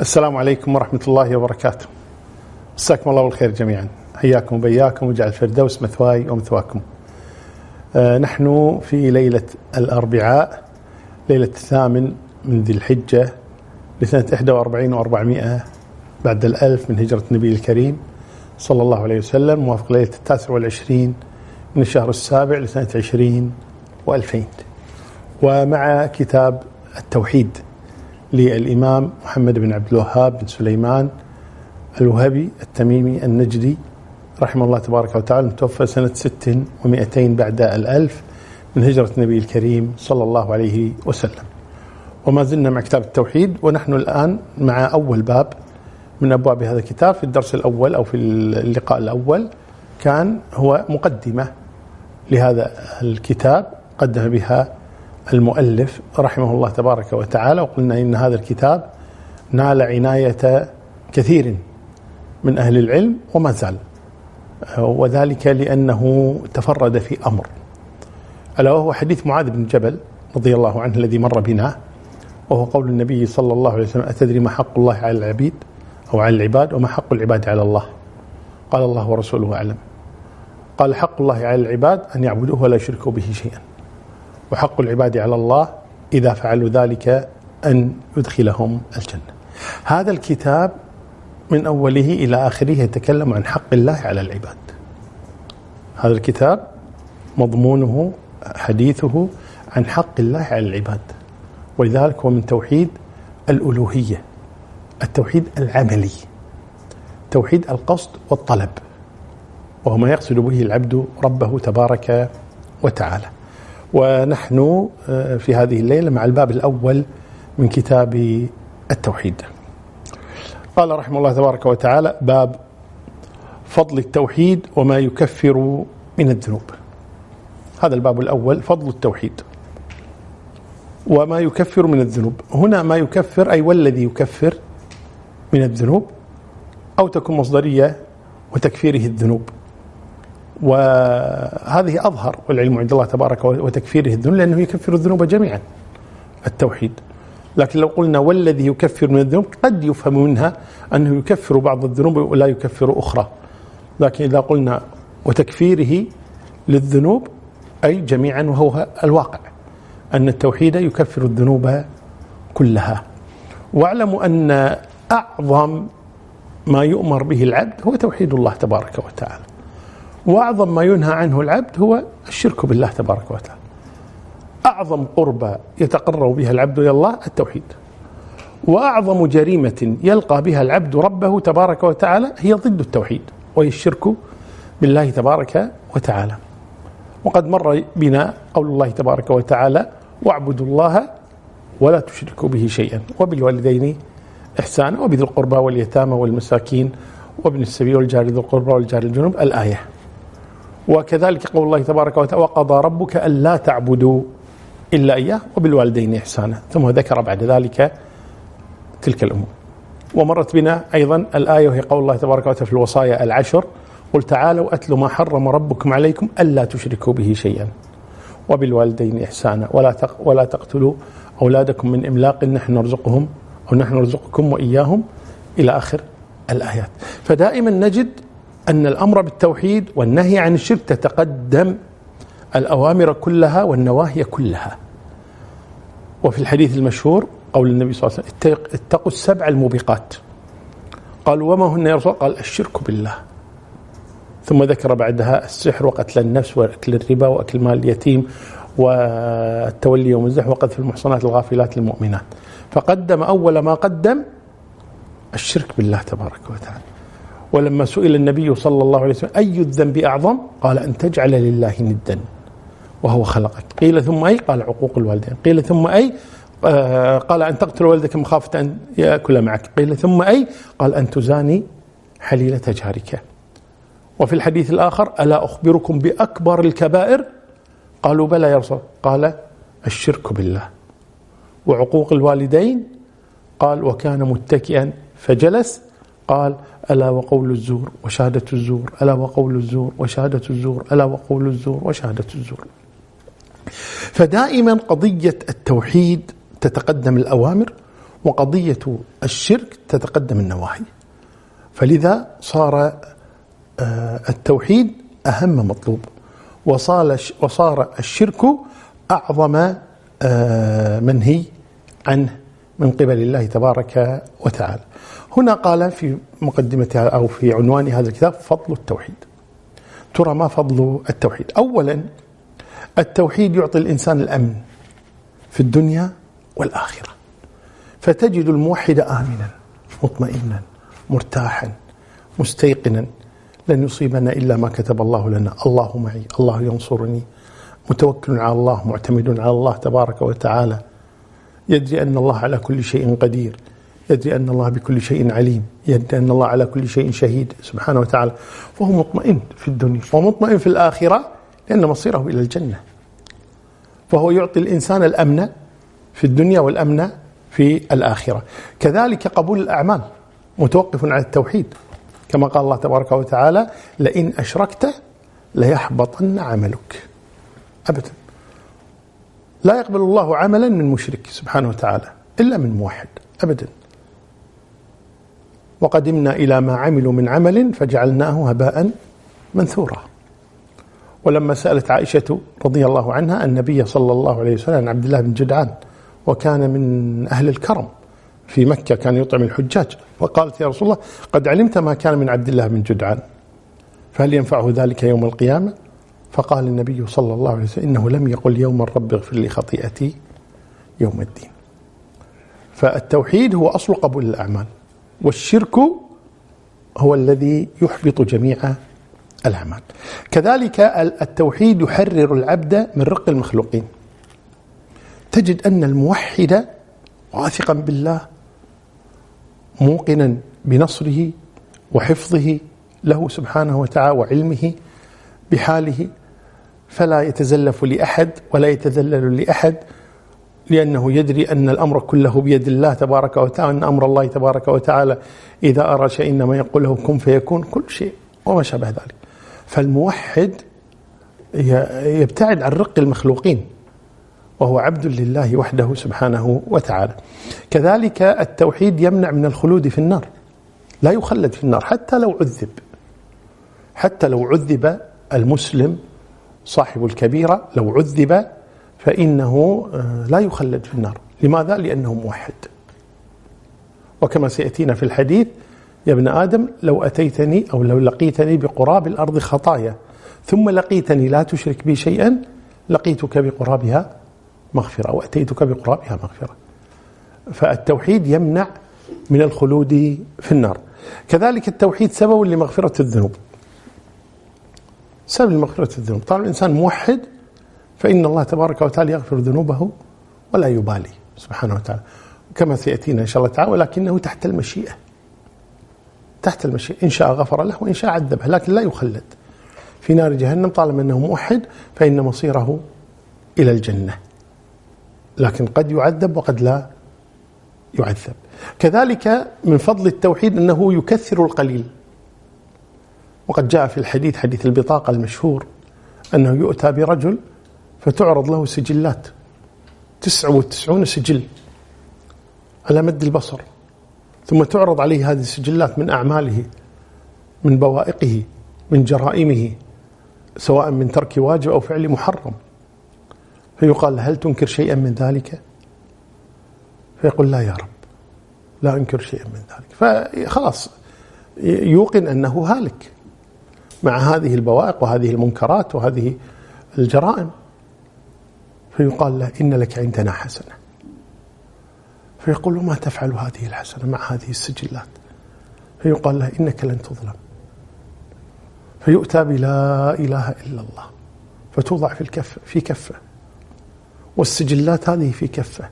السلام عليكم ورحمة الله وبركاته. مساكم الله بالخير جميعا. حياكم وبياكم وجعل الفردوس مثواي ومثواكم. آه نحن في ليلة الأربعاء ليلة الثامن من ذي الحجة لسنة 41 و400 بعد الألف من هجرة النبي الكريم صلى الله عليه وسلم موافق ليلة التاسع والعشرين من الشهر السابع لسنة 20 و2000 ومع كتاب التوحيد. للإمام محمد بن عبد الوهاب بن سليمان الوهبي التميمي النجدي رحمه الله تبارك وتعالى متوفى سنة ست ومئتين بعد الألف من هجرة النبي الكريم صلى الله عليه وسلم. وما زلنا مع كتاب التوحيد ونحن الآن مع أول باب من أبواب هذا الكتاب في الدرس الأول أو في اللقاء الأول كان هو مقدمة لهذا الكتاب قدم بها المؤلف رحمه الله تبارك وتعالى وقلنا إن هذا الكتاب نال عناية كثير من أهل العلم وما زال. وذلك لأنه تفرد في أمر ألا وهو حديث معاذ بن جبل رضي الله عنه الذي مر بنا وهو قول النبي صلى الله عليه وسلم أتدري ما حق الله على العبيد أو على العباد وما حق العباد على الله؟ قال الله ورسوله أعلم. قال حق الله على العباد أن يعبدوه ولا يشركوا به شيئا. وحق العباد على الله إذا فعلوا ذلك أن يدخلهم الجنة. هذا الكتاب من أوله إلى آخره يتكلم عن حق الله على العباد. هذا الكتاب مضمونه حديثه عن حق الله على العباد. ولذلك هو من توحيد الألوهية التوحيد العملي توحيد القصد والطلب وهو ما يقصد به العبد ربه تبارك وتعالى. ونحن آه، في هذه الليلة مع الباب الأول من كتاب التوحيد. قال رحمه الله تبارك وتعالى باب فضل التوحيد وما يكفر من الذنوب. هذا الباب الأول فضل التوحيد. وما يكفر من الذنوب. هنا ما يكفر أي والذي يكفر من الذنوب أو تكون مصدرية وتكفيره الذنوب. وهذه أظهر والعلم عند الله تبارك وتكفيره الذنوب لأنه يكفر الذنوب جميعا التوحيد. لكن لو قلنا والذي يكفر من الذنوب قد يفهم منها أنه يكفر بعض الذنوب ولا يكفر أخرى. لكن إذا قلنا وتكفيره للذنوب أي جميعا وهو الواقع أن التوحيد يكفر الذنوب كلها. واعلموا أن أعظم ما يؤمر به العبد هو توحيد الله تبارك وتعالى. وأعظم ما ينهى عنه العبد هو الشرك بالله تبارك وتعالى. أعظم قربة يتقرب بها العبد إلى الله التوحيد. وأعظم جريمة يلقى بها العبد ربه تبارك وتعالى هي ضد التوحيد وهي الشرك بالله تبارك وتعالى. وقد مر بنا قول الله تبارك وتعالى واعبدوا الله ولا تشركوا به شيئا. وبالوالدين احسانا وبذي القربى واليتامى والمساكين وابن السبيل والجار ذي القربى والجار الجنوب. الآية وكذلك قول الله تبارك وتعالى وقضى ربك ألا تعبدوا إلا إياه وبالوالدين إحسانا. ثم ذكر بعد ذلك تلك الأمور. ومرت بنا أيضا الآية وهي قول الله تبارك وتعالى في الوصايا العشر قل تعالوا أتلوا ما حرم ربكم عليكم ألا تشركوا به شيئا وبالوالدين إحسانا. ولا ولا تقتلوا أولادكم من إملاق نحن نرزقهم أو نحن نرزقكم وإياهم إلى آخر الآيات. فدائما نجد أن الأمر بالتوحيد والنهي عن الشرك تتقدم الأوامر كلها والنواهي كلها. وفي الحديث المشهور قول النبي صلى الله عليه وسلم اتقوا السبع الموبقات. قالوا وما هن يا رسول قال الشرك بالله. ثم ذكر بعدها السحر وقتل النفس وأكل الربا وأكل مال اليتيم والتولي يوم الزحف وقذف المحصنات الغافلات المؤمنات فقدم أول ما قدم الشرك بالله تبارك وتعالى. ولما سئل النبي صلى الله عليه وسلم أي الذنب أعظم؟ قال أن تجعل لله ندا وهو خلقك. قيل ثم أي؟ قال عقوق الوالدين. قيل ثم أي؟ آه قال أن تقتل والدك مخافة أن يأكل معك. قيل ثم أي؟ قال أن تزاني حليلة جارك. وفي الحديث الآخر ألا أخبركم بأكبر الكبائر؟ قالوا بلى يا رسول قال الشرك بالله. وعقوق الوالدين؟ قال وكان متكئا فجلس قال ألا وقول الزور وشهادة الزور ألا وقول الزور وشهادة الزور ألا وقول الزور وشهادة الزور. فدائما قضية التوحيد تتقدم الأوامر وقضية الشرك تتقدم النواهي. فلذا صار آه، التوحيد أهم مطلوب وصار وصار الشرك أعظم آه، منهي عنه من قبل الله تبارك وتعالى. هنا قال في مقدمة أو في عنوان هذا الكتاب فضل التوحيد. ترى ما فضل التوحيد؟ أولا التوحيد يعطي الإنسان الأمن في الدنيا والآخرة. فتجد الموحد آمنا مطمئنا مرتاحا مستيقنا. لن يصيبنا إلا ما كتب الله لنا. الله معي الله ينصرني. متوكل على الله معتمد على الله تبارك وتعالى. يدري أن الله على كل شيء قدير. يدري أن الله بكل شيء عليم يدري أن الله على كل شيء شهيد سبحانه وتعالى فهو مطمئن في الدنيا ومطمئن في الآخرة لأن مصيره إلى الجنة. فهو يعطي الإنسان الأمن في الدنيا والأمن في الآخرة. كذلك قبول الأعمال متوقف على التوحيد. كما قال الله تبارك وتعالى لئن أشركت ليحبطن عملك. أبدا. لا يقبل الله عملا من مشرك سبحانه وتعالى إلا من موحد. أبدا. وقدمنا إلى ما عملوا من عمل فجعلناه هباء منثورا. ولما سألت عائشة رضي الله عنها النبي صلى الله عليه وسلم عن عبد الله بن جدعان وكان من أهل الكرم في مكة كان يطعم الحجاج. فقالت يا رسول الله قد علمت ما كان من عبد الله بن جدعان فهل ينفعه ذلك يوم القيامة؟ فقال النبي صلى الله عليه وسلم إنه لم يقل يوم الرب اغفر لي خطيئتي يوم الدين. فالتوحيد هو أصل قبول الأعمال. والشرك هو الذي يحبط جميع الأعمال. كذلك التوحيد يحرر العبد من رق المخلوقين. تجد أن الموحد واثقا بالله موقنا بنصره وحفظه له سبحانه وتعالى وعلمه بحاله فلا يتزلف لأحد ولا يتذلل لأحد. لأنه يدري أن الأمر كله بيد الله تبارك وتعالى أن أمر الله تبارك وتعالى إذا أرى شيء إنما يقول له كن فيكون كل شيء وما شابه ذلك. فالموحد يبتعد عن رق المخلوقين وهو عبد لله وحده سبحانه وتعالى. كذلك التوحيد يمنع من الخلود في النار لا يخلد في النار حتى لو عذب حتى لو عذب المسلم صاحب الكبيرة لو عذب فإنه آه، لا يخلد في النار. لماذا؟ لأنه موحد. وكما سيأتينا في الحديث يا ابن آدم لو أتيتني أو لو لقيتني بقراب الأرض خطايا ثم لقيتني لا تشرك بي شيئا لقيتك بقرابها مغفرة وأتيتك بقرابها مغفرة. فالتوحيد يمنع من الخلود في النار. كذلك التوحيد سبب لمغفرة الذنوب. سبب لمغفرة الذنوب. طالما الإنسان موحد فإن الله تبارك وتعالى يغفر ذنوبه ولا يبالي سبحانه وتعالى. كما سيأتينا إن شاء الله تعالى ولكنه تحت المشيئة. تحت المشيئة. إن شاء غفر له وإن شاء عذبه لكن لا يخلد. في نار جهنم طالما أنه موحد فإن مصيره إلى الجنة. لكن قد يعذب وقد لا يعذب. كذلك من فضل التوحيد أنه يكثر القليل. وقد جاء في الحديث حديث البطاقة المشهور أنه يؤتى برجل فتعرض له سجلات. تسعة وتسعون سجل على مد البصر. ثم تعرض عليه هذه السجلات من أعماله من بوائقه من جرائمه سواء من ترك واجب أو فعل محرم. فيقال هل تنكر شيئا من ذلك؟ فيقول لا يا رب لا أنكر شيئا من ذلك. فخلاص يوقن أنه هالك مع هذه البوائق وهذه المنكرات وهذه الجرائم. فيقال له إن لك عندنا حسنة. فيقول ما تفعل هذه الحسنة مع هذه السجلات؟ فيقال له إنك لن تظلم. فيؤتى بلا إله إلا الله. فتوضع في الكف في كفه. والسجلات هذه في كفه.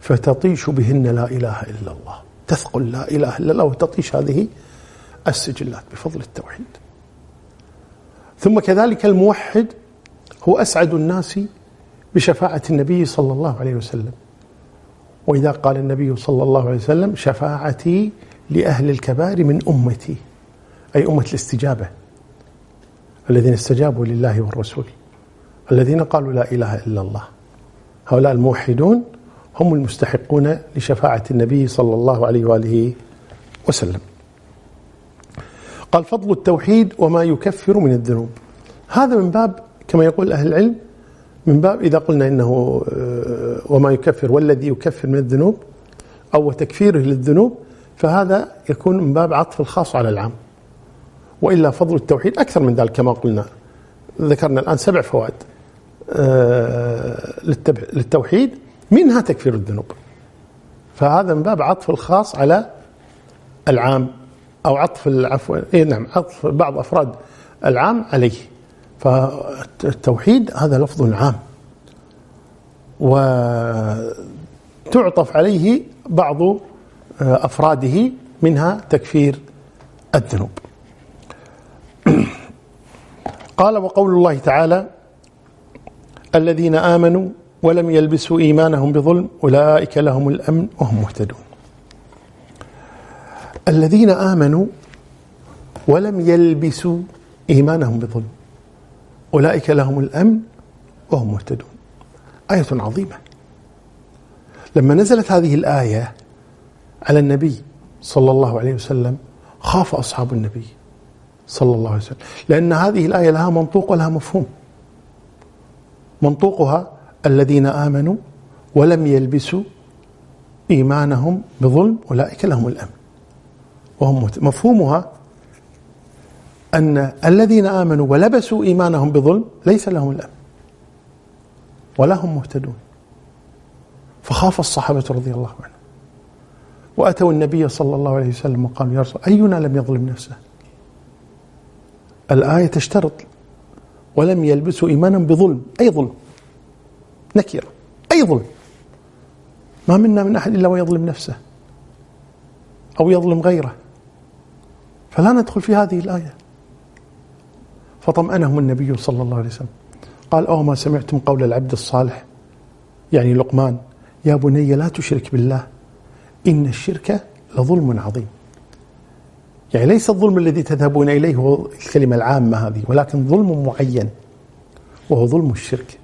فتطيش بهن لا إله إلا الله. تثقل لا إله إلا الله وتطيش هذه السجلات بفضل التوحيد. ثم كذلك الموحد هو أسعد الناس بشفاعة النبي صلى الله عليه وسلم. وإذا قال النبي صلى الله عليه وسلم شفاعتي لأهل الكبائر من أمتي. أي أمة الاستجابة. الذين استجابوا لله والرسول. الذين قالوا لا إله إلا الله. هؤلاء الموحدون هم المستحقون لشفاعة النبي صلى الله عليه وآله وسلم. قال فضل التوحيد وما يكفر من الذنوب. هذا من باب كما يقول أهل العلم من باب إذا قلنا إنه آه، وما يكفر والذي يكفر من الذنوب أو تكفيره للذنوب فهذا يكون من باب عطف الخاص على العام. وإلا فضل التوحيد أكثر من ذلك كما قلنا. ذكرنا الآن سبع فوائد آه، للتوحيد منها تكفير الذنوب. فهذا من باب عطف الخاص على العام أو عطف العفو إيه نعم عطف بعض أفراد العام عليه. فالتوحيد هذا لفظ عام. وتعطف عليه بعض آه، أفراده منها تكفير الذنوب. قال وقول الله تعالى الذين آمنوا ولم يلبسوا إيمانهم بظلم أولئك لهم الأمن وهم مهتدون. الذين آمنوا ولم يلبسوا إيمانهم بظلم أولئك لهم الأمن وهم مهتدون. آية عظيمة. لما نزلت هذه الآية على النبي صلى الله عليه وسلم خاف أصحاب النبي صلى الله عليه وسلم. لأن هذه الآية لها منطوق ولها مفهوم. منطوقها الذين آمنوا ولم يلبسوا إيمانهم بظلم أولئك لهم الأمن. وهم مفهومها أن الذين آمنوا ولبسوا إيمانهم بظلم ليس لهم الأمن ولا هم مهتدون. فخاف الصحابة رضي الله عنهم. وأتوا النبي صلى الله عليه وسلم وقالوا يا رسول أينا لم يظلم نفسه؟ الآية تشترط. ولم يلبسوا إيمانا بظلم أي ظلم؟ نكرة أي ظلم؟ ما منا من أحد إلا ويظلم نفسه أو يظلم غيره. فلا ندخل في هذه الآية. فطمأنهم النبي صلى الله عليه وسلم. قال أو ما سمعتم قول العبد الصالح؟ يعني لقمان يا بني لا تشرك بالله إن الشرك لظلم عظيم. يعني ليس الظلم الذي تذهبون إليه هو الكلمة العامة هذه ولكن ظلم معين وهو ظلم الشرك.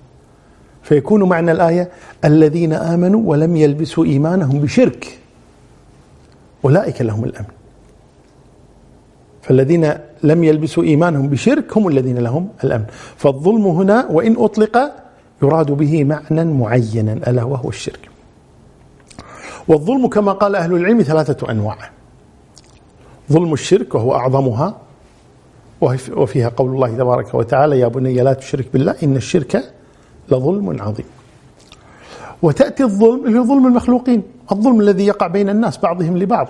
فيكون معنى الآية الذين آمنوا ولم يلبسوا إيمانهم بشرك أولئك لهم الأمن. فالذين لم يلبسوا إيمانهم بشرك هم الذين لهم الأمن. فالظلم هنا وإن أطلق يراد به معنى معينا ألا وهو الشرك. والظلم كما قال أهل العلم ثلاثة أنواع. ظلم الشرك وهو أعظمها وفيها قول الله تبارك وتعالى يا بني لا تشرك بالله إن الشرك لظلم عظيم. وتأتي الظلم اللي هو ظلم المخلوقين الظلم الذي يقع بين الناس بعضهم لبعض.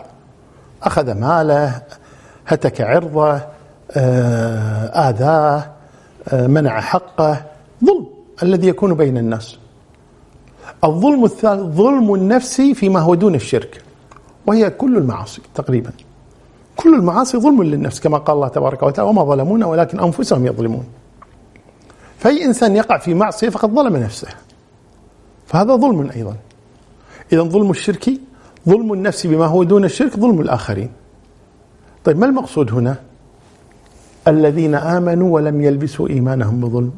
أخذ ماله هتك عرضه آه، آذاه آه، منع حقه. ظلم الذي يكون بين الناس. الظلم الثالث ظلم النفس فيما هو دون الشرك وهي كل المعاصي تقريبا. كل المعاصي ظلم للنفس كما قال الله تبارك وتعالى وما ظلمونا ولكن أنفسهم يظلمون فأي إنسان يقع في معصية فقد ظلم نفسه. فهذا ظلم أيضا. إذا ظلم الشرك ظلم النفس بما هو دون الشرك ظلم الآخرين. طيب ما المقصود هنا؟ الذين آمنوا ولم يلبسوا إيمانهم بظلم.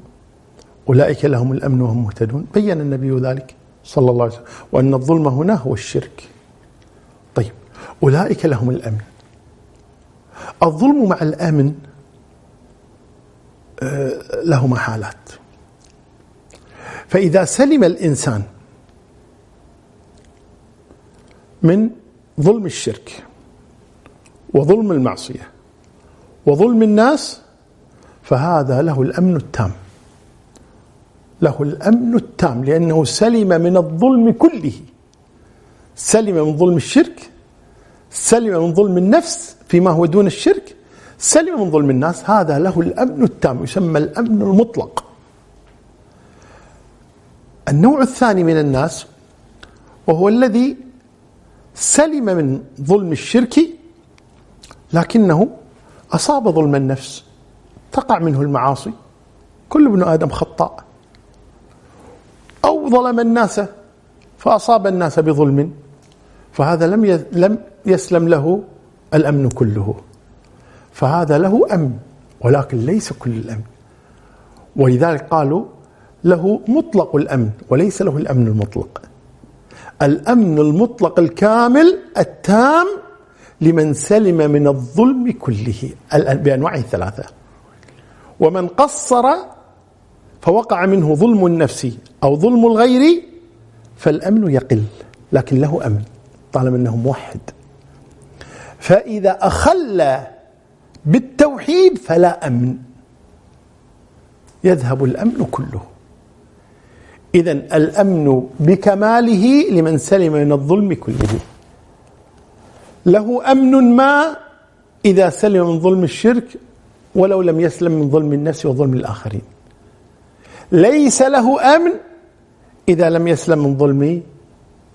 أولئك لهم الأمن وهم مهتدون. بين النبي ذلك صلى الله عليه وسلم وأن الظلم هنا هو الشرك. طيب أولئك لهم الأمن. الظلم مع الأمن آه، لهما حالات. فإذا سلم الإنسان من ظلم الشرك وظلم المعصية وظلم الناس فهذا له الأمن التام. له الأمن التام لأنه سلم من الظلم كله. سلم من ظلم الشرك سلم من ظلم النفس فيما هو دون الشرك سلم من ظلم الناس. هذا له الأمن التام يسمى الأمن المطلق. النوع الثاني من الناس وهو الذي سلم من ظلم الشرك لكنه أصاب ظلم النفس تقع منه المعاصي. كل ابن آدم خطاء. أو ظلم الناس فأصاب الناس بظلم فهذا لم لم يسلم له الأمن كله. فهذا له أمن ولكن ليس كل الأمن. ولذلك قالوا له مطلق الأمن وليس له الأمن المطلق. الأمن المطلق الكامل التام لمن سلم من الظلم كله بأنواعه الثلاثة. ومن قصر فوقع منه ظلم النفس أو ظلم الغير فالأمن يقل لكن له أمن طالما أنه موحد. فإذا أخل بالتوحيد فلا أمن. يذهب الأمن كله. إذا الأمن بكماله لمن سلم من الظلم كله. له أمن ما إذا سلم من ظلم الشرك ولو لم يسلم من ظلم النفس وظلم الآخرين. ليس له أمن إذا لم يسلم من ظلم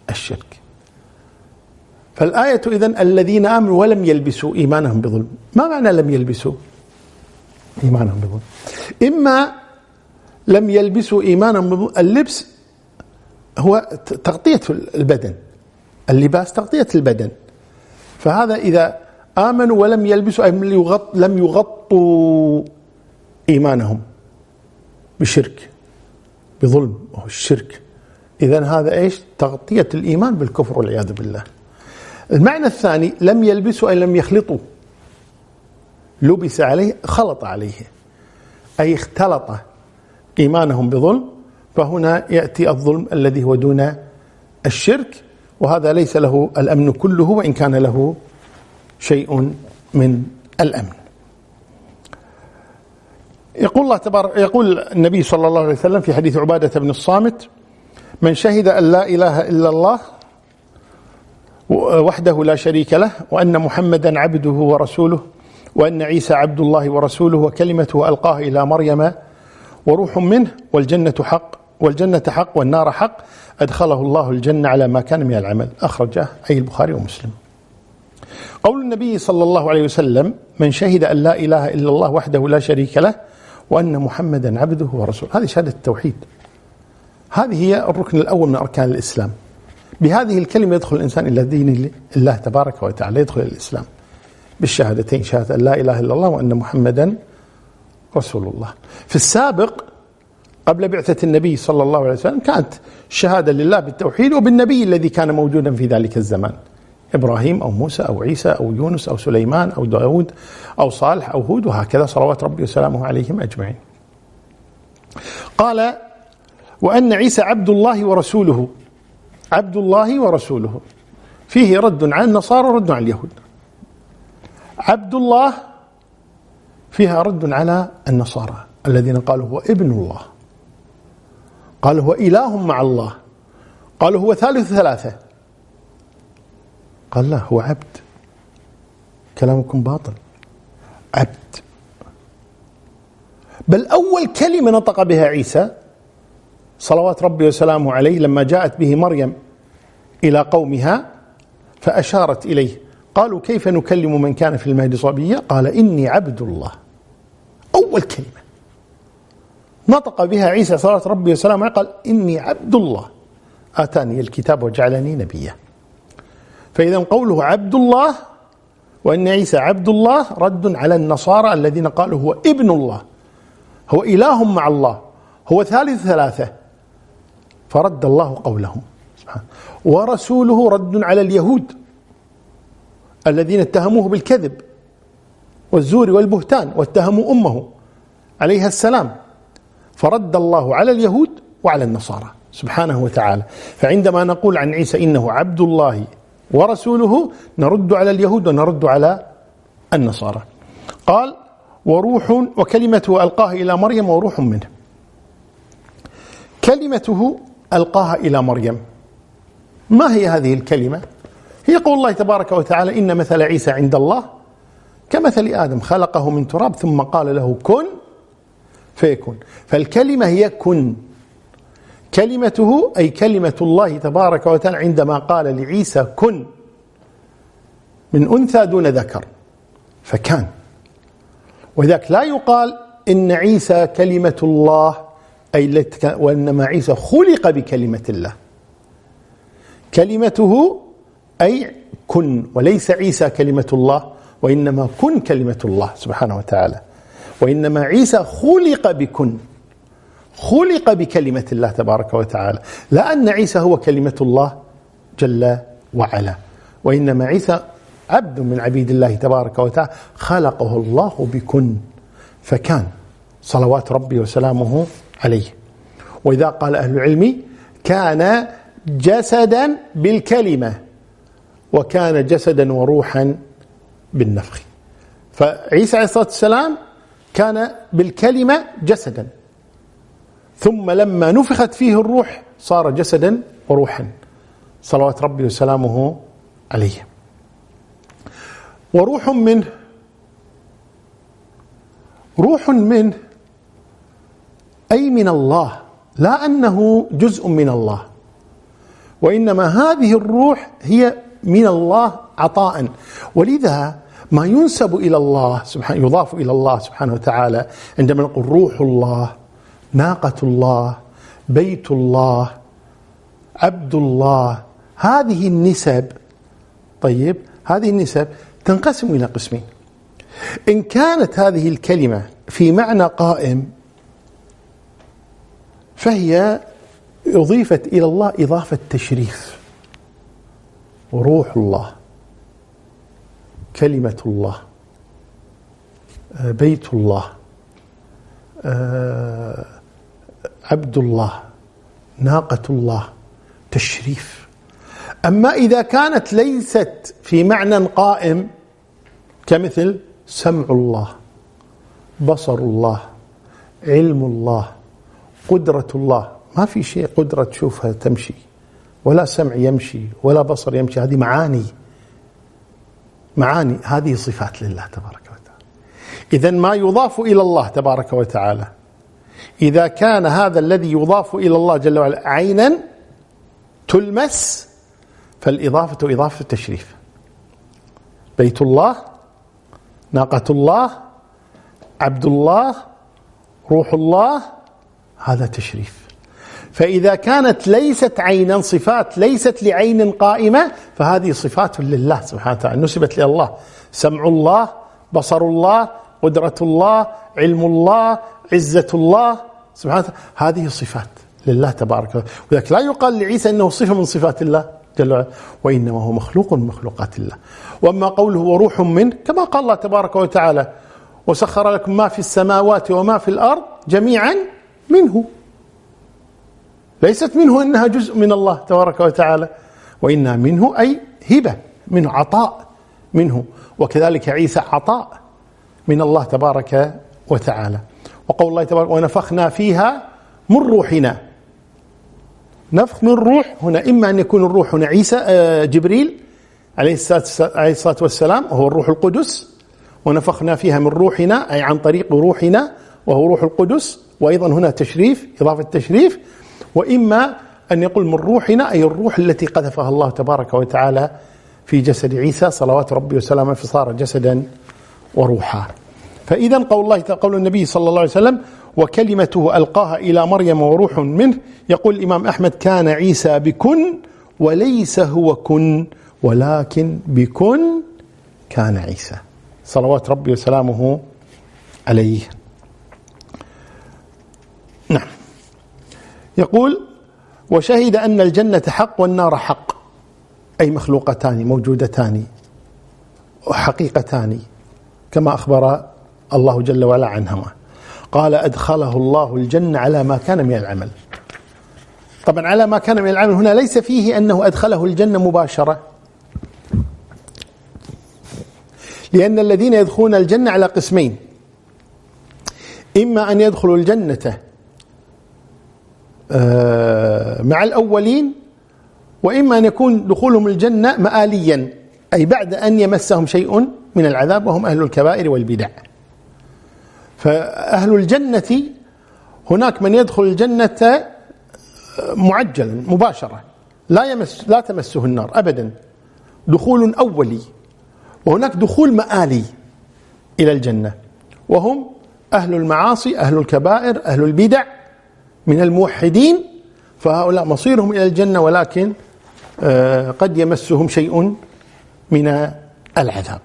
الشرك. فالآية إذن الذين آمنوا ولم يلبسوا إيمانهم بظلم. ما معنى لم يلبسوا إيمانهم بظلم؟ إما لم يلبسوا إيمانهم بظلم. اللبس هو تغطية البدن. اللباس تغطية البدن. فهذا إذا آمنوا ولم يلبسوا أي لم يغطوا إيمانهم بشرك بظلم وهو الشرك. إذا هذا إيش؟ تغطية الإيمان بالكفر والعياذ بالله. المعنى الثاني لم يلبسوا أي لم يخلطوا. لبس عليه خلط عليه. أي اختلط إيمانهم بظلم فهنا يأتي الظلم الذي هو دون الشرك. وهذا ليس له الأمن كله وإن كان له شيء من الأمن. يقول الله تبارك يقول النبي صلى الله عليه وسلم في حديث عبادة بن الصامت من شهد أن لا إله إلا الله وحده لا شريك له وأن محمدا عبده ورسوله وأن عيسى عبد الله ورسوله وكلمته ألقاها إلى مريم وروح منه والجنة حق والجنة حق والنار حق أدخله الله الجنة على ما كان من العمل. أخرجه أي البخاري ومسلم. قول النبي صلى الله عليه وسلم من شهد أن لا إله إلا الله وحده لا شريك له وأن محمدا عبده ورسوله. هذه شهادة التوحيد. هذه هي الركن الأول من أركان الإسلام. بهذه الكلمة يدخل الإنسان إلى دين الله تبارك وتعالى يدخل الإسلام. بالشهادتين شهادة لا إله إلا الله وأن محمدا رسول الله. في السابق قبل بعثة النبي صلى الله عليه وسلم كانت شهادة لله بالتوحيد وبالنبي الذي كان موجودا في ذلك الزمان. إبراهيم أو موسى أو عيسى أو يونس أو سليمان أو داود أو صالح أو هود وهكذا صلوات ربي وسلامه عليهم أجمعين. قال وأن عيسى عبد الله ورسوله عبد الله ورسوله. فيه رد على النصارى ورد على اليهود. عبد الله فيها رد على النصارى الذين قالوا هو ابن الله. قال هو إله مع الله. قالوا هو ثالث ثلاثة. قال لا هو عبد. كلامكم باطل. عبد. بل أول كلمة نطق بها عيسى صلوات ربي وسلامه عليه لما جاءت به مريم إلى قومها فأشارت إليه. قالوا كيف نكلم من كان في المهد صبيا؟ قال إني عبد الله. أول كلمة. نطق بها عيسى صلى ربي وسلامه قال إني عبد الله. آتاني الكتاب وجعلني نبيا. فإذا قوله عبد الله وأن عيسى عبد الله رد على النصارى الذين قالوا هو ابن الله. هو إله مع الله. هو ثالث ثلاثة. فرد الله قولهم. ورسوله رد على اليهود الذين اتهموه بالكذب والزور والبهتان واتهموا أمه عليها السلام. فرد الله على اليهود وعلى النصارى سبحانه وتعالى. فعندما نقول عن عيسى إنه عبد الله ورسوله نرد على اليهود ونرد على النصارى. قال وروح وكلمته ألقاها إلى مريم وروح منه. كلمته ألقاها إلى مريم. ما هي هذه الكلمة؟ هي قول الله تبارك وتعالى إن مثل عيسى عند الله كمثل آدم خلقه من تراب ثم قال له كن فيكون. فالكلمة هي كن. كلمته أي كلمة الله تبارك وتعالى عندما قال لعيسى كن. من أنثى دون ذكر. فكان. وذاك لا يقال إن عيسى كلمة الله أي وإنما عيسى خلق بكلمة الله. كلمته أي كن وليس عيسى كلمة الله وإنما كن كلمة الله سبحانه وتعالى. وإنما عيسى خلق بكن. خلق بكلمة الله تبارك وتعالى. لا أن عيسى هو كلمة الله جل وعلا. وإنما عيسى عبد من عبيد الله تبارك وتعالى خلقه الله بكن. فكان صلوات ربي وسلامه عليه. وإذا قال أهل العلم كان جسدا بالكلمة وكان جسدا وروحا بالنفخ. فعيسى عليه الصلاة والسلام كان بالكلمة جسدا. ثم لما نفخت فيه الروح صار جسدا وروحا. صلوات ربي وسلامه عليه. وروح منه روح منه أي من الله لا أنه جزء من الله. وإنما هذه الروح هي من الله عطاء. ولذا ما ينسب إلى الله سبحانه يضاف إلى الله سبحانه وتعالى عندما نقول روح الله ناقة الله بيت الله عبد الله هذه النسب طيب هذه النسب تنقسم إلى قسمين. إن كانت هذه الكلمة في معنى قائم فهي أضيفت إلى الله إضافة تشريف. وروح الله. كلمة الله بيت الله عبد الله ناقة الله تشريف. أما إذا كانت ليست في معنى قائم كمثل سمع الله بصر الله علم الله قدرة الله ما في شيء قدرة تشوفها تمشي ولا سمع يمشي ولا بصر يمشي هذه معاني. معاني. هذه صفات لله تبارك وتعالى. إذا ما يضاف إلى الله تبارك وتعالى إذا كان هذا الذي يضاف إلى الله جل وعلا عينا تلمس فالإضافة إضافة التشريف. بيت الله ناقة الله عبد الله روح الله هذا تشريف. فإذا كانت ليست عينا صفات ليست لعين قائمة فهذه صفات لله سبحانه وتعالى. نسبت لله الله. سمع الله بصر الله قدرة الله علم الله عزة الله سبحانه وتعالى. هذه صفات لله تبارك وتعالى. ولذلك لا يقال لعيسى أنه صفة من صفات الله جل وعلا وإنما هو مخلوق من مخلوقات الله. وأما قوله وروح منه كما قال الله تبارك وتعالى وسخر لكم ما في السماوات وما في الأرض جميعا منه. ليست منه إنها جزء من الله تبارك وتعالى وإنها منه أي هبة منه عطاء منه. وكذلك عيسى عطاء من الله تبارك وتعالى. وقول الله تبارك ونفخنا فيها من روحنا. نفخ من روح هنا إما أن يكون الروح هنا عيسى آه، جبريل عليه الصلاة والسلام وهو الروح القدس. ونفخنا فيها من روحنا أي عن طريق روحنا وهو روح القدس. وأيضا هنا تشريف إضافة تشريف وإما أن يقول من روحنا أي الروح التي قذفها الله تبارك وتعالى في جسد عيسى صلوات ربي وسلامه فصار جسدا وروحا. فإذا قول الله قول النبي صلى الله عليه وسلم وكلمته ألقاها إلى مريم وروح منه يقول الإمام أحمد كان عيسى بكن وليس هو كن ولكن بكن كان عيسى. صلوات ربي وسلامه عليه. يقول وشهد أن الجنة حق والنار حق أي مخلوقتان موجودتان وحقيقتان كما أخبر الله جل وعلا عنهما. قال أدخله الله الجنة على ما كان من العمل. طبعا على ما كان من العمل هنا ليس فيه أنه أدخله الجنة مباشرة. لأن الذين يدخلون الجنة على قسمين. إما أن يدخلوا الجنة مع الأولين وإما أن يكون دخولهم الجنة مآليا أي بعد أن يمسهم شيء من العذاب وهم أهل الكبائر والبدع. فأهل الجنة هناك من يدخل الجنة آه، معجلا مباشرة لا يمس لا تمسه النار أبدا دخول أولي. وهناك دخول مآلي إلى الجنة. وهم أهل المعاصي أهل الكبائر أهل البدع. من الموحدين فهؤلاء مصيرهم إلى الجنة ولكن آه، قد يمسهم شيء من العذاب.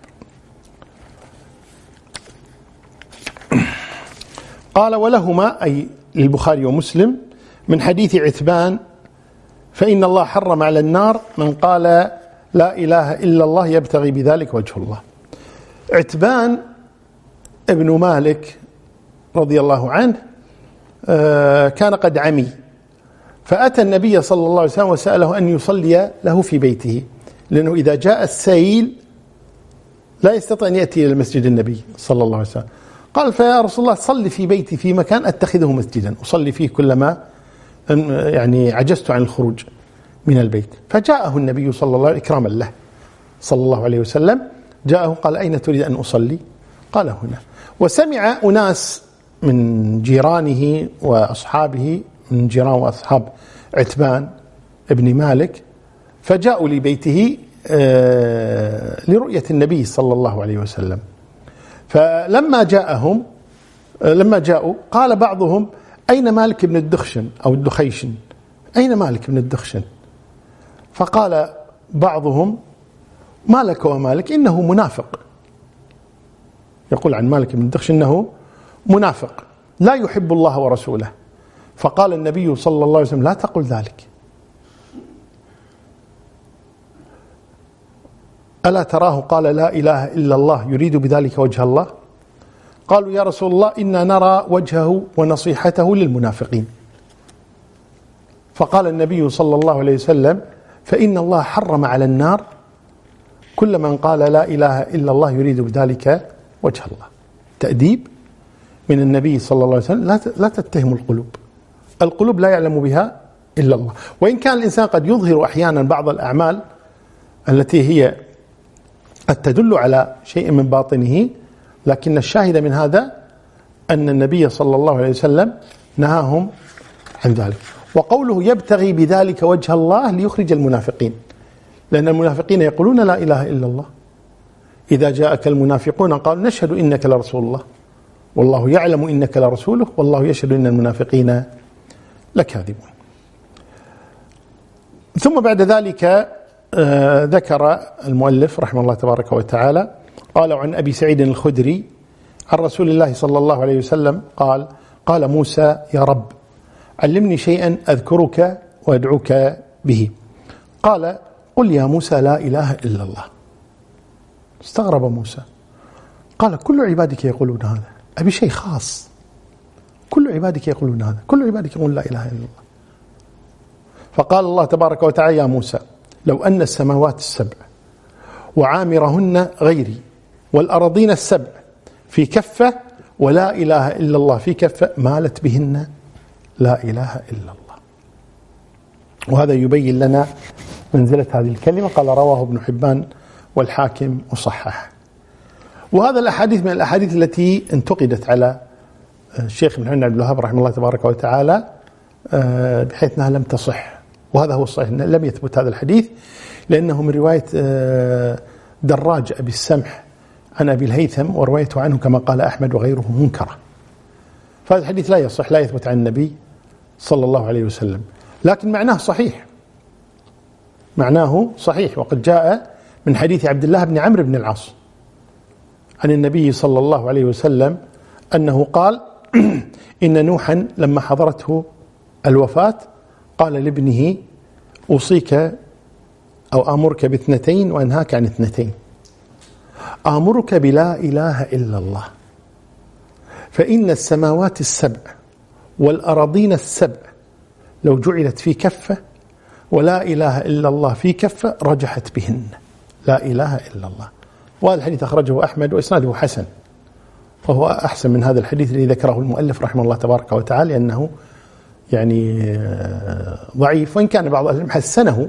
قال ولهما أي للبخاري ومسلم من حديث عثمان فإن الله حرم على النار من قال لا إله إلا الله يبتغي بذلك وجه الله. عتبان ابن مالك رضي الله عنه كان قد عمي. فأتى النبي صلى الله عليه وسلم وسأله أن يصلي له في بيته لأنه إذا جاء السيل لا يستطيع أن يأتي إلى مسجد النبي صلى الله عليه وسلم. قال فيا رسول الله صل في بيتي في مكان أتخذه مسجدا أصلي فيه كلما يعني عجزت عن الخروج من البيت. فجاءه النبي صلى الله عليه وسلم إكراما له صلى الله عليه وسلم. جاءه قال أين تريد أن أصلي؟ قال هنا. وسمع أناس من جيرانه وأصحابه من جيران وأصحاب عتبان ابن مالك فجاءوا لبيته آه، لرؤية النبي صلى الله عليه وسلم. فلما جاءهم آه، لما جاءوا قال بعضهم أين مالك بن الدخشن أو الدخيشن؟ أين مالك بن الدخشن؟ فقال بعضهم ما لك ومالك إنه منافق. يقول عن مالك بن الدخشن إنه منافق. لا يحب الله ورسوله. فقال النبي صلى الله عليه وسلم لا تقل ذلك. ألا تراه؟ قال لا إله إلا الله. يريد بذلك وجه الله. قالوا يا رسول الله إنا نرى وجهه ونصيحته للمنافقين. فقال النبي صلى الله عليه وسلم فإن الله حرم على النار. كل من قال لا إله إلا الله يريد بذلك وجه الله. تأديب من النبي صلى الله عليه وسلم لا لا تتهم القلوب. القلوب لا يعلم بها إلا الله. وإن كان الإنسان قد يظهر أحيانا بعض الأعمال التي هي قد تدل على شيء من باطنه لكن الشاهد من هذا أن النبي صلى الله عليه وسلم نهاهم عن ذلك. وقوله يبتغي بذلك وجه الله ليخرج المنافقين. لأن المنافقين يقولون لا إله إلا الله. إذا جاءك المنافقون قالوا نشهد إنك لرسول الله. والله يعلم إنك لرسوله والله يشهد إن المنافقين لكاذبون. ثم بعد ذلك آه، ذكر المؤلف رحمه الله تبارك وتعالى قال عن أبي سعيد الخدري عن رسول الله صلى الله عليه وسلم قال قال موسى يا رب علمني شيئا أذكرك وأدعوك به. قال قل يا موسى لا إله إلا الله. استغرب موسى. قال كل عبادك يقولون هذا. أبي شيء خاص. كل عبادك يقولون هذا. كل عبادك يقولون لا إله إلا الله. فقال الله تبارك وتعالى يا موسى لو أن السماوات السبع وعامرهن غيري والأراضين السبع في كفة ولا إله إلا الله في كفة مالت بهن؟ لا إله إلا الله. وهذا يبين لنا منزلة هذه الكلمة. قال رواه ابن حبان والحاكم وصحح وهذا الأحاديث من الأحاديث التي انتقدت على الشيخ محمد عبد الوهاب رحمه الله تبارك وتعالى آه، بحيث إنها لم تصح. وهذا هو الصحيح لم يثبت هذا الحديث لأنه من رواية آه، دراج أبي السمح عن أبي الهيثم وروايته عنه كما قال أحمد وغيره منكرة. فهذا الحديث لا يصح لا يثبت عن النبي صلى الله عليه وسلم. لكن معناه صحيح. معناه صحيح وقد جاء من حديث عبد الله بن عمرو بن العاص. عن النبي صلى الله عليه وسلم أنه قال إن نوحا لما حضرته الوفاة قال لابنه أوصيك أو آمرك باثنتين وأنهاك عن اثنتين. آمرك بلا إله إلا الله. فإن السماوات السبع والأراضين السبع لو جعلت في كفة ولا إله إلا الله في كفة رجحت بهن. لا إله إلا الله. وهذا الحديث أخرجه أحمد وإسناده حسن. وهو أحسن من هذا الحديث الذي ذكره المؤلف رحمه الله تبارك وتعالى لأنه يعني آه، ضعيف وإن كان بعض أهل حسنه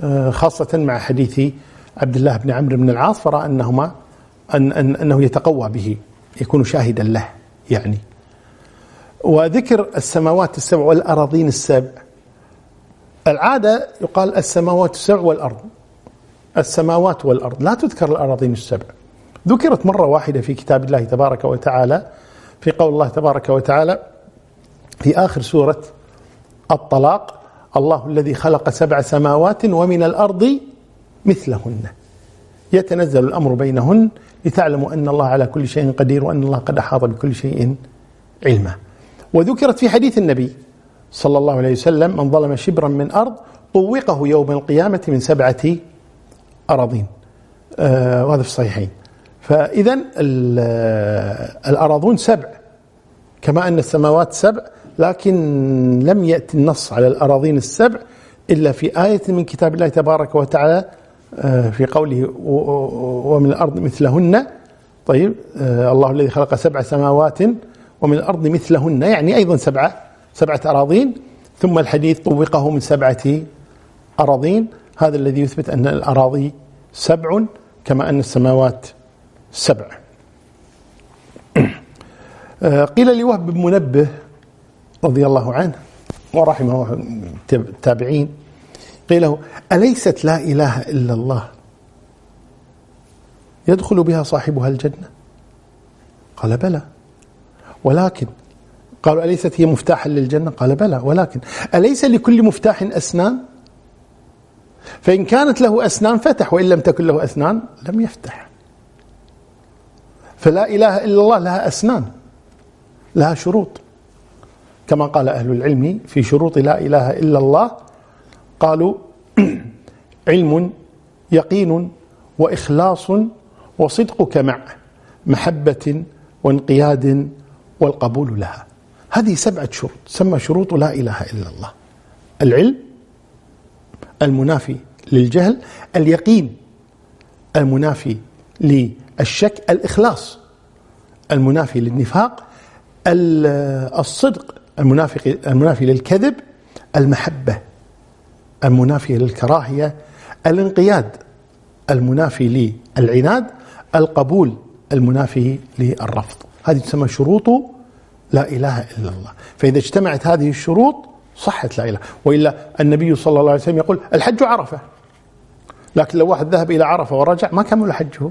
آه، خاصة مع حديث عبد الله بن عمرو بن العاص فرأى أنهما أن أن أنه يتقوى به يكون شاهدا له يعني. وذكر السماوات السبع والأراضين السبع. العادة يقال السماوات السبع والأرض. السماوات والأرض. لا تذكر الأراضين السبع. ذكرت مرة واحدة في كتاب الله تبارك وتعالى في قول الله تبارك وتعالى في آخر سورة الطلاق الله الذي خلق سبع سماوات ومن الأرض مثلهن. يتنزل الأمر بينهن لتعلموا أن الله على كل شيء قدير وأن الله قد أحاط بكل شيء علما. وذكرت في حديث النبي صلى الله عليه وسلم من ظلم شبرا من أرض طوقه يوم القيامة من سبعة أراضين آه وهذا في الصحيحين. فإذا الأراضون سبع كما أن السماوات سبع لكن لم يأتي النص على الأراضين السبع إلا في آية من كتاب الله تبارك وتعالى آه، في قوله ومن الأرض مثلهن. طيب آه، الله الذي خلق سبع سماوات ومن الأرض مثلهن يعني أيضا سبعة سبعة أراضين ثم الحديث طوقه من سبعة أراضين. هذا الذي يثبت أن الأراضي سبع كما أن السماوات سبع. آه، قيل لوهب بن منبه رضي الله عنه ورحمه التابعين قيل له أليست لا إله إلا الله يدخل بها صاحبها الجنة؟ قال بلى. ولكن قالوا أليست هي مفتاحا للجنة؟ قال بلى. ولكن أليس لكل مفتاح أسنان؟ فإن كانت له أسنان فتح وإن لم تكن له أسنان لم يفتح. فلا إله إلا الله لها أسنان لها شروط. كما قال أهل العلم في شروط لا إله إلا الله قالوا علم يقين وإخلاص وصدقك مع محبة وانقياد والقبول لها. هذه سبعة شروط تسمى شروط لا إله إلا الله. العلم المنافي للجهل اليقين المنافي للشك الإخلاص المنافي للنفاق الصدق المنافي المنافي للكذب المحبة المنافية للكراهية الانقياد المنافي للعناد القبول المنافي للرفض. هذه تسمى شروط لا إله إلا الله. فإذا اجتمعت هذه الشروط صحت لا إله. وإلا النبي صلى الله عليه وسلم يقول الحج عرفة. لكن لو واحد ذهب إلى عرفة ورجع ما كمل حجه.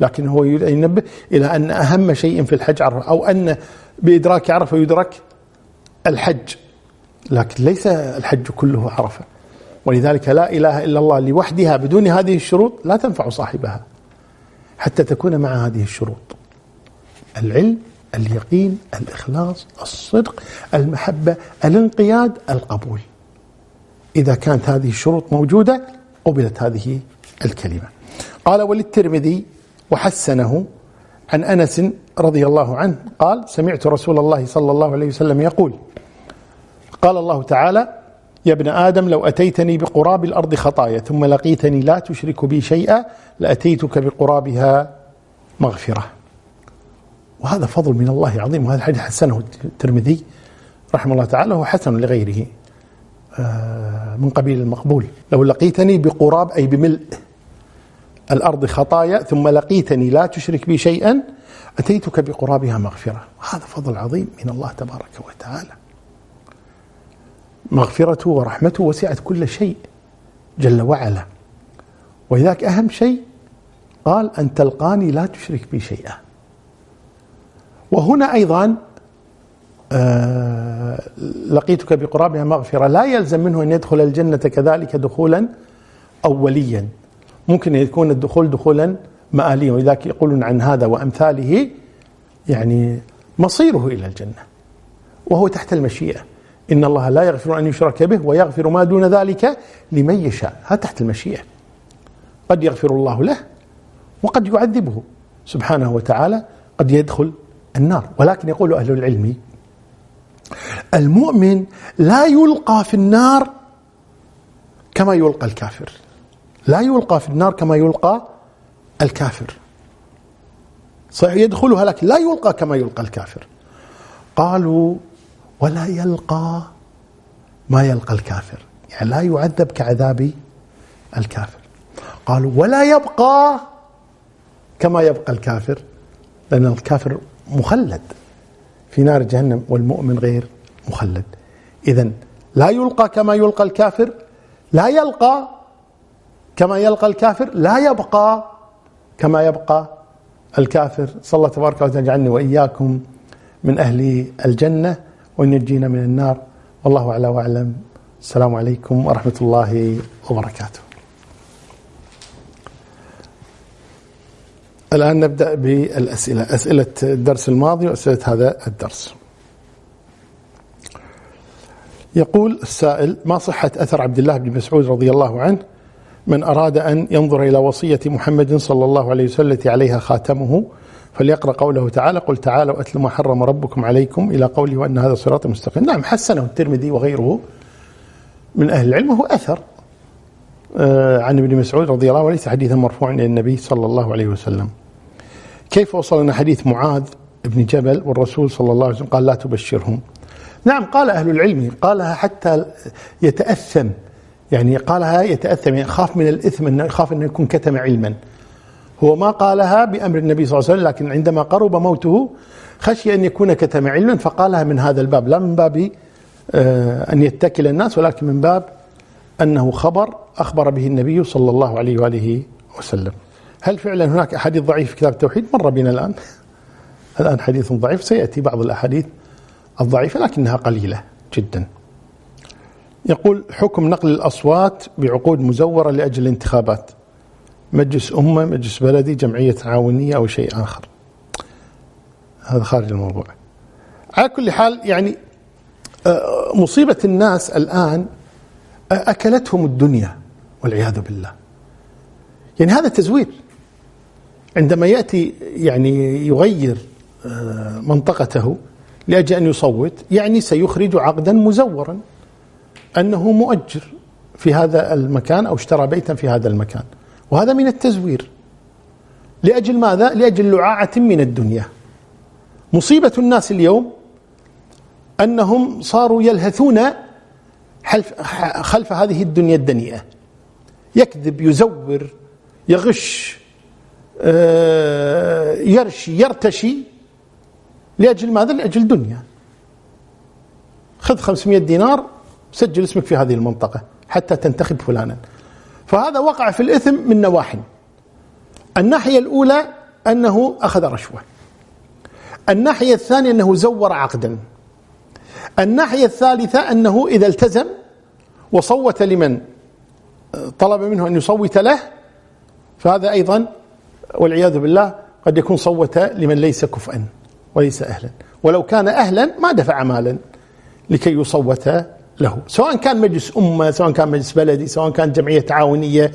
لكن هو ينبه إلى أن أهم شيء في الحج عرفة أو أن بإدراك عرفة يدرك الحج. لكن ليس الحج كله عرفة. ولذلك لا إله إلا الله لوحدها بدون هذه الشروط لا تنفع صاحبها. حتى تكون مع هذه الشروط. العلم اليقين الإخلاص الصدق المحبة الانقياد القبول. إذا كانت هذه الشروط موجودة قبلت هذه الكلمة. قال وللترمذي وحسنه عن أنس رضي الله عنه قال سمعت رسول الله صلى الله عليه وسلم يقول قال الله تعالى يا ابن آدم لو أتيتني بقراب الأرض خطايا ثم لقيتني لا تشرك بي شيئا لأتيتك بقرابها مغفرة. وهذا فضل من الله عظيم. وهذا الحديث حسنه الترمذي رحمه الله تعالى وهو حسن لغيره آه، من قبيل المقبول. لو لقيتني بقراب أي بملء الأرض خطايا ثم لقيتني لا تشرك بي شيئا أتيتك بقرابها مغفرة. وهذا فضل عظيم من الله تبارك وتعالى. مغفرته ورحمته وسعت كل شيء جل وعلا. ولذلك أهم شيء قال أن تلقاني لا تشرك بي شيئا. وهنا أيضا آه لقيتك بقرابها مغفرة لا يلزم منه أن يدخل الجنة كذلك دخولا أوليا ممكن يكون الدخول دخولا مآليا ولذلك يقولون عن هذا وأمثاله يعني مصيره إلى الجنة وهو تحت المشيئة. إن الله لا يغفر أن يشرك به ويغفر ما دون ذلك لمن يشاء. هذا تحت المشيئة. قد يغفر الله له وقد يعذبه. سبحانه وتعالى قد يدخل النار. ولكن يقول أهل العلم المؤمن لا يلقى في النار كما يلقى الكافر. لا يلقى في النار كما يلقى الكافر. صحيح يدخلها لكن لا يلقى كما يلقى الكافر. قالوا ولا يلقى ما يلقى الكافر. يعني لا يعذب كعذاب الكافر. قالوا ولا يبقى كما يبقى الكافر لأن الكافر مخلد. في نار جهنم والمؤمن غير مخلد. إذا لا يلقى كما يلقى الكافر لا يلقى كما يلقى الكافر لا يبقى كما يبقى الكافر. صلى الله تبارك وتعالى يجعلني وإياكم من أهل الجنة وينجينا من النار. والله أعلى وأعلم. السلام عليكم ورحمة الله وبركاته. الآن نبدأ بالأسئلة. أسئلة الدرس الماضي وأسئلة هذا الدرس. يقول السائل ما صحة أثر عبد الله بن مسعود رضي الله عنه من أراد أن ينظر إلى وصية محمد صلى الله عليه وسلم عليها خاتمه؟ فليقرأ قوله تعالى قل تعالوا أتل ما حرم ربكم عليكم إلى قوله وأن هذا صراط مستقيم. نعم حسنه الترمذي وغيره من أهل العلم وهو أثر آه، عن ابن مسعود رضي الله عنه وليس حديثا مرفوعا إلى النبي صلى الله عليه وسلم. كيف وصلنا حديث معاذ بن جبل والرسول صلى الله عليه وسلم قال لا تبشرهم؟ نعم قال أهل العلم قالها حتى يتأثم يعني قالها يتأثم يعني خاف من الإثم أنه يخاف أنه يكون كتم علما. هو ما قالها بأمر النبي صلى الله عليه وسلم لكن عندما قرب موته خشي أن يكون كتم علما فقالها من هذا الباب لا من باب آه، أن يتكل الناس ولكن من باب أنه خبر أخبر به النبي صلى الله عليه وآله وسلم. هل فعلا هناك أحاديث ضعيفة في كتاب التوحيد؟ مر بنا الآن. الآن حديث ضعيف. سيأتي بعض الأحاديث الضعيفة لكنها قليلة جدا. يقول حكم نقل الأصوات بعقود مزورة لأجل الانتخابات. مجلس أمة مجلس بلدي جمعية تعاونية أو شيء آخر. هذا خارج الموضوع. على كل حال يعني آه، مصيبة الناس الآن آه، أكلتهم الدنيا والعياذ بالله. يعني هذا تزوير. عندما يأتي يعني يغير آه، منطقته لأجل أن يصوت يعني سيخرج عقدا مزورا أنه مؤجر في هذا المكان أو اشترى بيتا في هذا المكان. وهذا من التزوير. لأجل ماذا؟ لأجل لعاعة من الدنيا. مصيبة الناس اليوم أنهم صاروا يلهثون خلف هذه الدنيا الدنيئة. يكذب يزور يغش يرشي يرتشي لأجل ماذا؟ لأجل دنيا. خذ 500 دينار سجل اسمك في هذه المنطقة حتى تنتخب فلانا. فهذا وقع في الإثم من نواحي. الناحية الأولى أنه أخذ رشوة. الناحية الثانية أنه زور عقدا. الناحية الثالثة أنه إذا التزم وصوت لمن طلب منه أن يصوت له فهذا أيضا والعياذ بالله قد يكون صوت لمن ليس كفءا وليس أهلا. ولو كان أهلا ما دفع مالا لكي يصوت له. سواء كان مجلس أمة سواء كان مجلس بلدي سواء كان جمعية تعاونية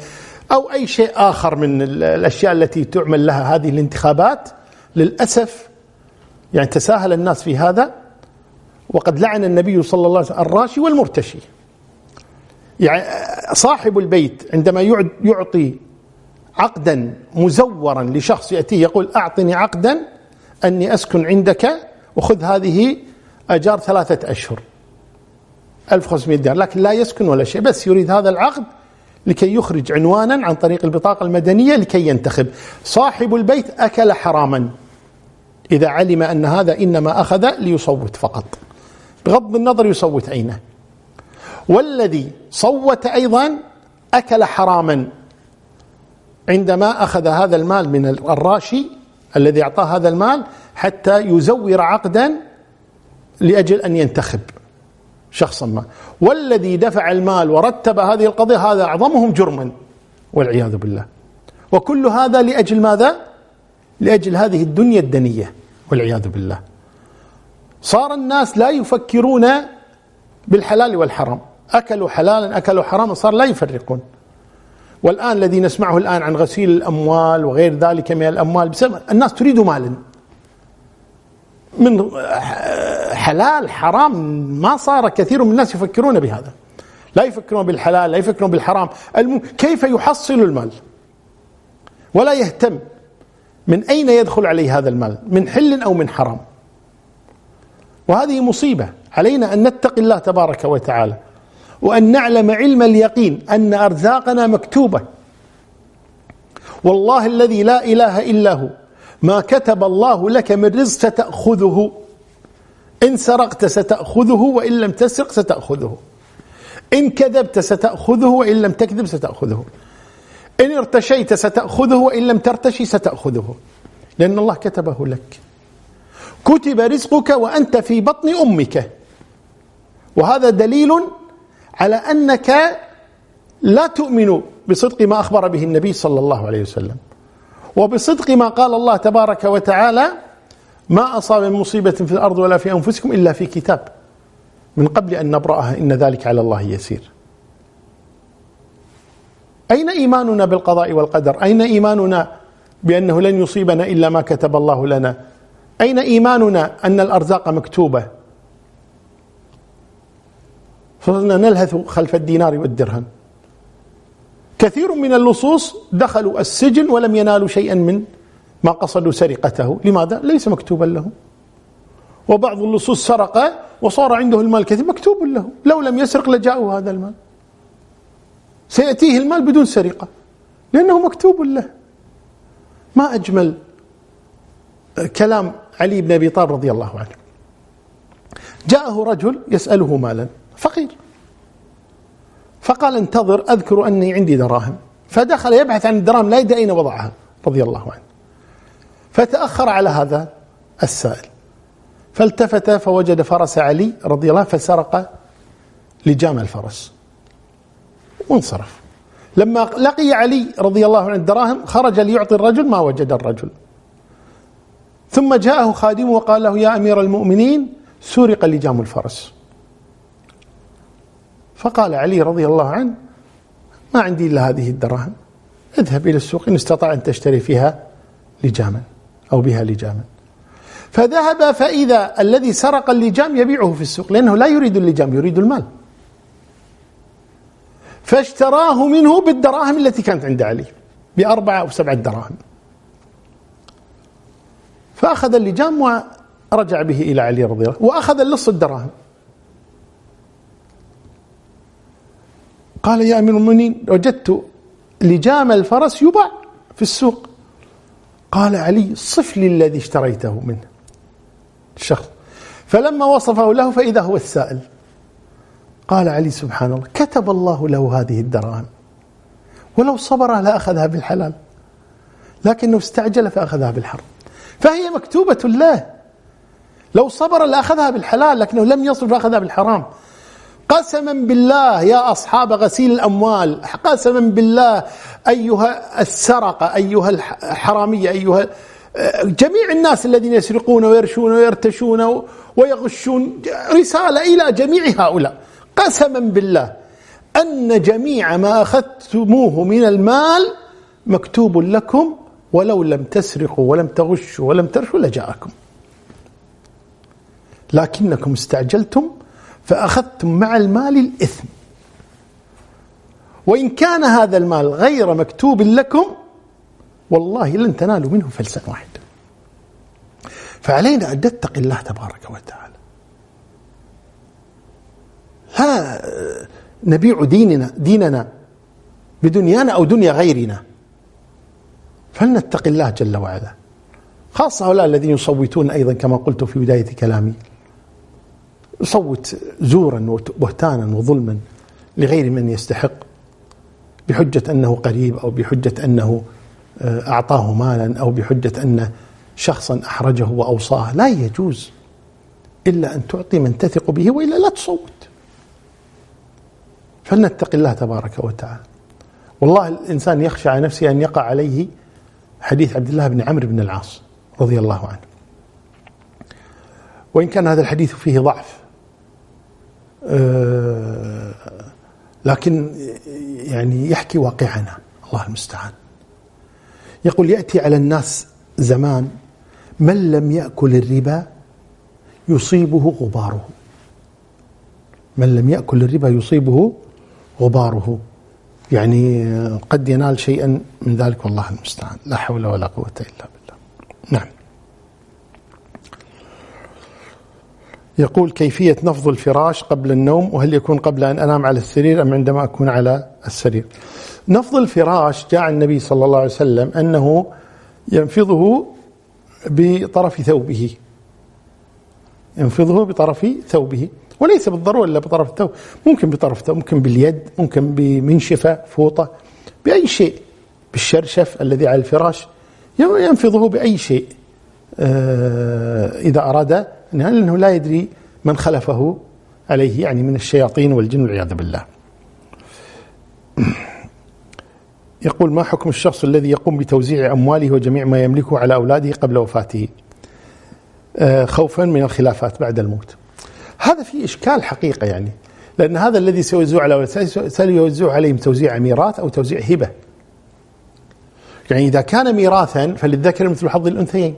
أو أي شيء آخر من الأشياء التي تعمل لها هذه الانتخابات للأسف يعني تساهل الناس في هذا وقد لعن النبي صلى الله عليه وسلم الراشي والمرتشي. يعني صاحب البيت عندما يعطي عقدا مزورا لشخص يأتيه يقول أعطني عقدا أني أسكن عندك وخذ هذه أجار ثلاثة أشهر. 1500 دينار. لكن لا يسكن ولا شيء بس يريد هذا العقد لكي يخرج عنوانا عن طريق البطاقة المدنية لكي ينتخب. صاحب البيت أكل حراما. إذا علم أن هذا إنما أخذ ليصوت فقط. بغض النظر يصوت أين. والذي صوت أيضا أكل حراما. عندما أخذ هذا المال من الراشي الذي أعطاه هذا المال حتى يزور عقدا لأجل أن ينتخب شخصا ما. والذي دفع المال ورتب هذه القضية هذا أعظمهم جرما والعياذ بالله. وكل هذا لأجل ماذا؟ لأجل هذه الدنيا الدنية والعياذ بالله. صار الناس لا يفكرون بالحلال والحرام. أكلوا حلالا أكلوا حراما صار لا يفرقون. والآن الذي نسمعه الآن عن غسيل الأموال وغير ذلك من الأموال بسبب الناس تريد مالا من حلال حرام ما صار كثير من الناس يفكرون بهذا. لا يفكرون بالحلال لا يفكرون بالحرام. كيف يحصل المال؟ ولا يهتم. من أين يدخل عليه هذا المال؟ من حل أو من حرام؟ وهذه مصيبة. علينا أن نتقي الله تبارك وتعالى. وأن نعلم علم اليقين أن أرزاقنا مكتوبة. والله الذي لا إله إلا هو. ما كتب الله لك من رزق ستأخذه. إن سرقت ستأخذه وإن لم تسرق ستأخذه. إن كذبت ستأخذه وإن لم تكذب ستأخذه. إن ارتشيت ستأخذه وإن لم ترتشي ستأخذه. لأن الله كتبه لك. كتب رزقك وأنت في بطن أمك. وهذا دليل على أنك لا تؤمن بصدق ما أخبر به النبي صلى الله عليه وسلم. وبصدق ما قال الله تبارك وتعالى ما أصاب من مصيبة في الأرض ولا في أنفسكم إلا في كتاب. من قبل أن نبرأها إن ذلك على الله يسير. أين إيماننا بالقضاء والقدر؟ أين إيماننا بأنه لن يصيبنا إلا ما كتب الله لنا؟ أين إيماننا أن الأرزاق مكتوبة؟ صرنا نلهث خلف الدينار والدرهم. كثير من اللصوص دخلوا السجن ولم ينالوا شيئا من ما قصدوا سرقته. لماذا؟ ليس مكتوبا لهم. وبعض اللصوص سرق وصار عنده المال كثير مكتوب له. لو لم يسرق لجاءه هذا المال. سيأتيه المال بدون سرقة لأنه مكتوب له. ما أجمل كلام علي بن أبي طالب رضي الله عنه. جاءه رجل يسأله مالا. فقير. فقال انتظر أذكر أني عندي دراهم. فدخل يبحث عن الدراهم لا يدري أين وضعها رضي الله عنه. فتأخر على هذا السائل. فالتفت فوجد فرس علي رضي الله فسرق لجام الفرس. وانصرف. لما لقي علي رضي الله عنه الدراهم خرج ليعطي الرجل ما وجد الرجل. ثم جاءه خادمه وقال له يا أمير المؤمنين سرق لجام الفرس. فقال علي رضي الله عنه ما عندي إلا هذه الدراهم اذهب إلى السوق إن استطاع أن تشتري فيها لجاما أو بها لجاما. فذهب فإذا الذي سرق اللجام يبيعه في السوق لأنه لا يريد اللجام يريد المال. فاشتراه منه بالدراهم التي كانت عند علي بأربعة أو سبعة دراهم. فأخذ اللجام ورجع به إلى علي رضي الله وأخذ اللص الدراهم. قال يا أمير المؤمنين وجدت لجام الفرس يباع في السوق. قال علي صف لي الذي اشتريته منه. الشخص فلما وصفه له فإذا هو السائل. قال علي سبحان الله كتب الله له هذه الدراهم. ولو صبر لأخذها بالحلال. لكنه استعجل فأخذها بالحرام. فهي مكتوبة له. لو صبر لأخذها بالحلال لكنه لم يصبر فأخذها بالحرام. قسما بالله يا أصحاب غسيل الأموال قسما بالله أيها السرقة أيها الحرامية أيها جميع الناس الذين يسرقون ويرشون ويرتشون ويغشون رسالة إلى جميع هؤلاء. قسما بالله أن جميع ما أخذتموه من المال مكتوب لكم ولو لم تسرقوا ولم تغشوا ولم ترشوا لجاءكم. لكنكم استعجلتم فأخذتم مع المال الإثم. وإن كان هذا المال غير مكتوب لكم والله لن تنالوا منه فلسا واحد فعلينا أن نتقي الله تبارك وتعالى. لا نبيع ديننا ديننا بدنيانا أو دنيا غيرنا. فلنتق الله جل وعلا. خاصة هؤلاء الذين يصوتون أيضا كما قلت في بداية كلامي. يصوت زورا وبهتانا وظلما لغير من يستحق بحجة أنه قريب أو بحجة أنه آه، أعطاه مالا أو بحجة أن شخصا أحرجه وأوصاه. لا يجوز إلا أن تعطي من تثق به وإلا لا تصوت. فلنتق الله تبارك وتعالى. والله الإنسان يخشى على نفسه أن يقع عليه حديث عبد الله بن عمرو بن العاص رضي الله عنه. وإن كان هذا الحديث فيه ضعف لكن يعني يحكي واقعنا الله المستعان. يقول يأتي على الناس زمان من لم يأكل الربا يصيبه غباره. من لم يأكل الربا يصيبه غباره. يعني قد ينال شيئا من ذلك والله المستعان. لا حول ولا قوة إلا بالله. نعم. يقول كيفية نفض الفراش قبل النوم وهل يكون قبل أن أنام على السرير أم عندما أكون على السرير. نفض الفراش جاء النبي صلى الله عليه وسلم أنه ينفضه بطرف ثوبه. ينفضه بطرف ثوبه. وليس بالضرورة إلا بطرف الثوب. ممكن بطرف الثوب ممكن باليد ممكن بمنشفة فوطة بأي شيء بالشرشف الذي على الفراش. ينفضه بأي شيء آه، إذا أراد لأنه لا يدري من خلفه عليه يعني من الشياطين والجن والعياذ بالله. يقول ما حكم الشخص الذي يقوم بتوزيع أمواله وجميع ما يملكه على أولاده قبل وفاته؟ آه، خوفا من الخلافات بعد الموت. هذا في إشكال حقيقة يعني لأن هذا الذي سيوزع على سيوزع عليهم توزيع ميراث أو توزيع هبة. يعني إذا كان ميراثا فللذكر مثل حظ الأنثيين.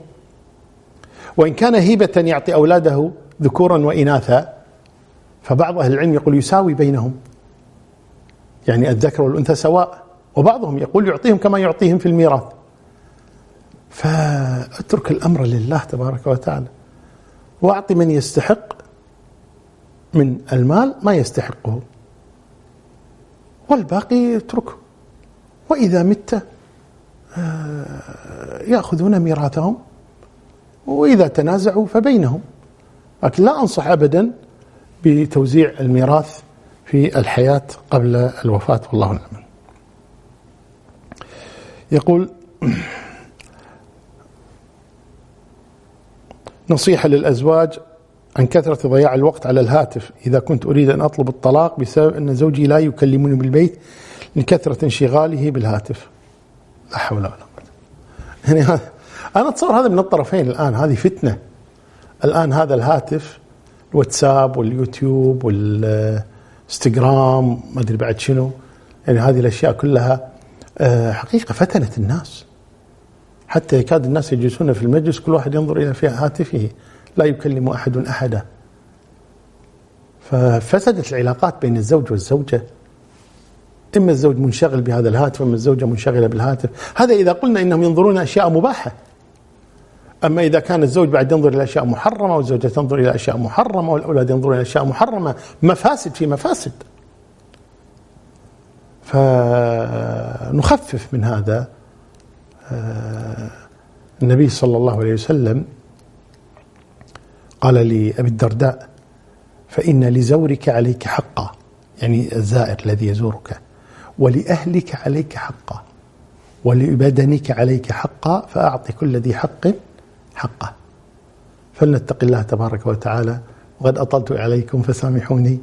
وإن كان هبة يعطي أولاده ذكورا وإناثا فبعض أهل العلم يقول يساوي بينهم. يعني الذكر والأنثى سواء. وبعضهم يقول يعطيهم كما يعطيهم في الميراث. فأترك الأمر لله تبارك وتعالى. واعط من يستحق من المال ما يستحقه. والباقي اتركه. وإذا مت آه، يأخذون ميراثهم. وإذا تنازعوا فبينهم. لكن لا أنصح أبدا بتوزيع الميراث في الحياة قبل الوفاة والله أعلم. يقول نصيحة للأزواج عن كثرة ضياع الوقت على الهاتف إذا كنت أريد أن أطلب الطلاق بسبب أن زوجي لا يكلمني بالبيت لكثرة انشغاله بالهاتف. لا حول ولا قوة يعني هذا أنا أتصور هذا من الطرفين الآن هذه فتنة. الآن هذا الهاتف الواتساب واليوتيوب والإنستغرام ما أدري بعد شنو يعني هذه الأشياء كلها آه، حقيقة فتنت الناس. حتى يكاد الناس يجلسون في المجلس كل واحد ينظر إلى في هاتفه لا يكلم أحد أحدا. ففسدت العلاقات بين الزوج والزوجة. إما الزوج منشغل بهذا الهاتف وإما الزوجة منشغلة بالهاتف. هذا إذا قلنا إنهم ينظرون أشياء مباحة. أما إذا كان الزوج بعد ينظر إلى أشياء محرمة والزوجة تنظر إلى أشياء محرمة والأولاد ينظرون إلى أشياء محرمة مفاسد في مفاسد. فنخفف من هذا آه، النبي صلى الله عليه وسلم قال لأبي الدرداء فإن لزورك عليك حقا يعني الزائر الذي يزورك ولأهلك عليك حقا ولبدنك عليك حقا فأعط كل ذي حق حقه. فلنتق الله تبارك وتعالى. وقد أطلت عليكم فسامحوني.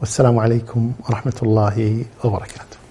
والسلام عليكم ورحمة الله وبركاته.